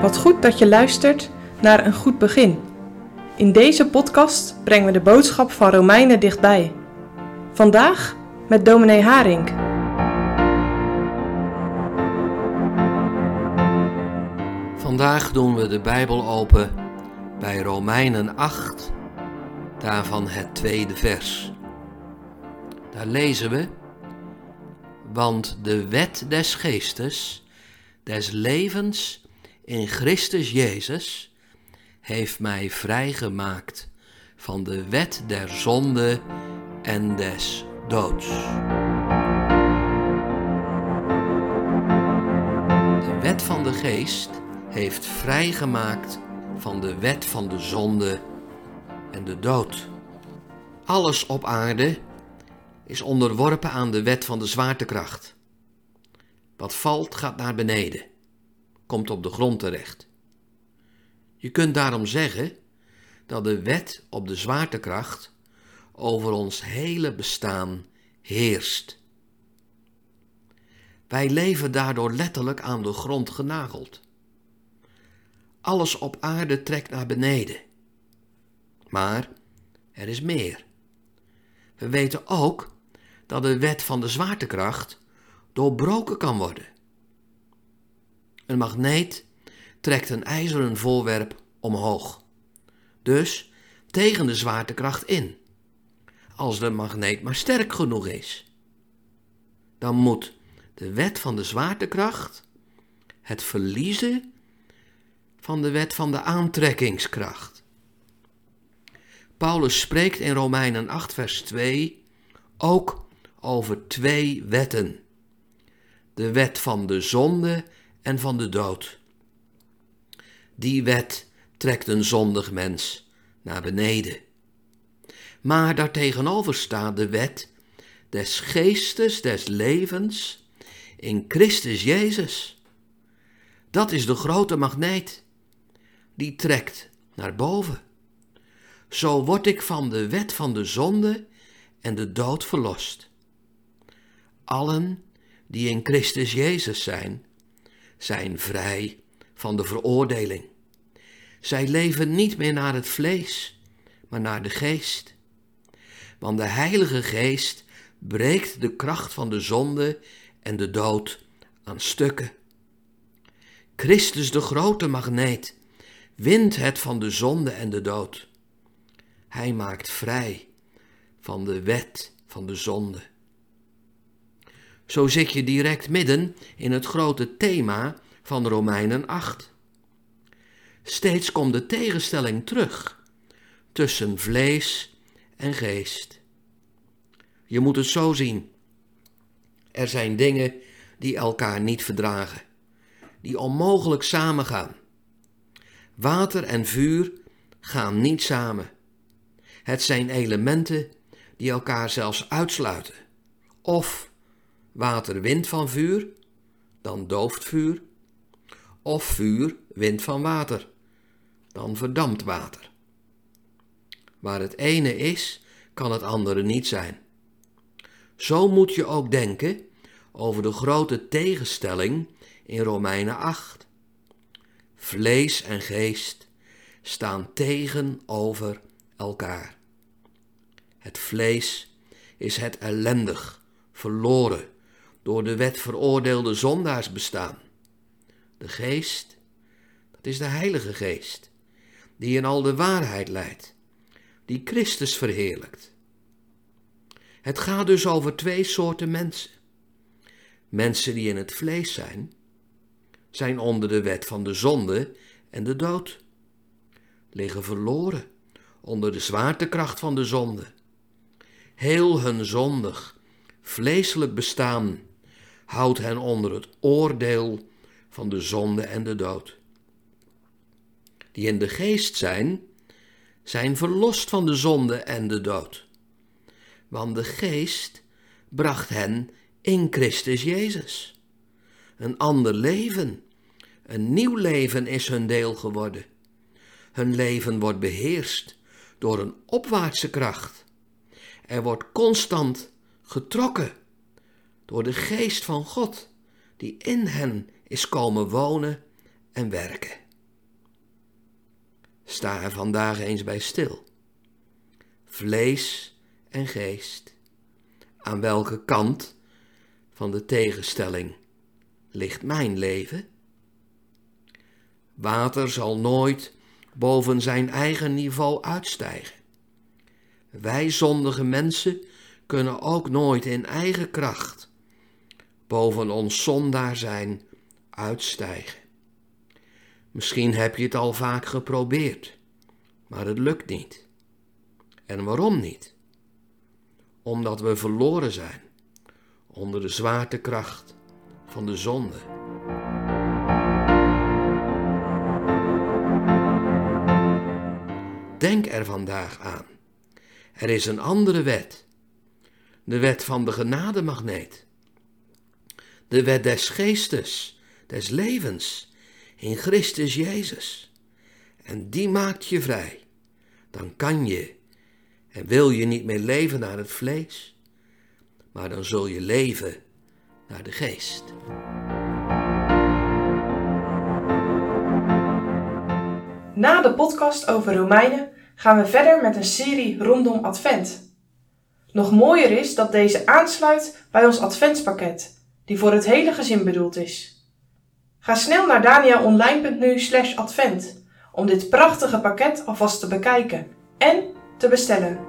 Wat goed dat je luistert naar een goed begin. In deze podcast brengen we de boodschap van Romeinen dichtbij. Vandaag met dominee Haring. Vandaag doen we de Bijbel open bij Romeinen 8, daarvan het tweede vers. Daar lezen we: Want de wet des geestes, des levens in Christus Jezus, heeft mij vrijgemaakt van de wet der zonde en des doods. De wet van de geest heeft vrijgemaakt van de wet van de zonde en de dood. Alles op aarde is onderworpen aan de wet van de zwaartekracht. Wat valt gaat naar beneden, komt op de grond terecht. Je kunt daarom zeggen dat de wet op de zwaartekracht over ons hele bestaan heerst. Wij leven daardoor letterlijk aan de grond genageld. Alles op aarde trekt naar beneden. Maar er is meer. We weten ook dat de wet van de zwaartekracht doorbroken kan worden. Een magneet trekt een ijzeren voorwerp omhoog, dus tegen de zwaartekracht in. Als de magneet maar sterk genoeg is, dan moet de wet van de zwaartekracht het verliezen van de wet van de aantrekkingskracht. Paulus spreekt in Romeinen 8, vers 2 ook over twee wetten: de wet van de zonde en van de dood. Die wet trekt een zondig mens naar beneden. Maar daartegenover staat de wet des geestes, des levens in Christus Jezus. Dat is de grote magneet die trekt naar boven. Zo word ik van de wet van de zonde en de dood verlost. Allen die in Christus Jezus zijn, zijn vrij van de veroordeling. Zij leven niet meer naar het vlees, maar naar de geest. Want de Heilige Geest breekt de kracht van de zonde en de dood aan stukken. Christus, de grote magneet, wint het van de zonde en de dood. Hij maakt vrij van de wet van de zonde. Zo zit je direct midden in het grote thema van Romeinen 8. Steeds komt de tegenstelling terug tussen vlees en geest. Je moet het zo zien. Er zijn dingen die elkaar niet verdragen, die onmogelijk samengaan. Water en vuur gaan niet samen. Het zijn elementen die elkaar zelfs uitsluiten. Of water wint van vuur, dan dooft vuur. Of vuur wint van water, dan verdampt water. Waar het ene is, kan het andere niet zijn. Zo moet je ook denken over de grote tegenstelling in Romeinen 8. Vlees en geest staan tegenover elkaar. Het vlees is het ellendig, verloren, door de wet veroordeelde zondaars bestaan. De geest, dat is de Heilige Geest, die in al de waarheid leidt, die Christus verheerlijkt. Het gaat dus over twee soorten mensen. Mensen die in het vlees zijn zijn onder de wet van de zonde en de dood, liggen verloren onder de zwaartekracht van de zonde. Heel hun zondig, vleeselijk bestaan houdt hen onder het oordeel van de zonde en de dood. Die in de geest zijn, zijn verlost van de zonde en de dood. Want de geest bracht hen in Christus Jezus een ander leven. Een nieuw leven is hun deel geworden. Hun leven wordt beheerst door een opwaartse kracht. Er wordt constant getrokken door de geest van God die in hen is komen wonen en werken. Sta er vandaag eens bij stil. Vlees en geest. Aan welke kant van de tegenstelling ligt mijn leven? Water zal nooit boven zijn eigen niveau uitstijgen. Wij zondige mensen kunnen ook nooit in eigen kracht boven ons zondaar zijn uitstijgen. Misschien heb je het al vaak geprobeerd, maar het lukt niet. En waarom niet? Omdat we verloren zijn onder de zwaartekracht van de zonde. Denk er vandaag aan. Er is een andere wet. De wet van de genademagneet. De wet des geestes, des levens, in Christus Jezus. En die maakt je vrij. Dan kan je en wil je niet meer leven naar het vlees, maar dan zul je leven naar de geest. Na de podcast over Romeinen gaan we verder met een serie rondom Advent. Nog mooier is dat deze aansluit bij ons Adventspakket, die voor het hele gezin bedoeld is. Ga snel naar daniaonline.nu/advent om dit prachtige pakket alvast te bekijken en te bestellen.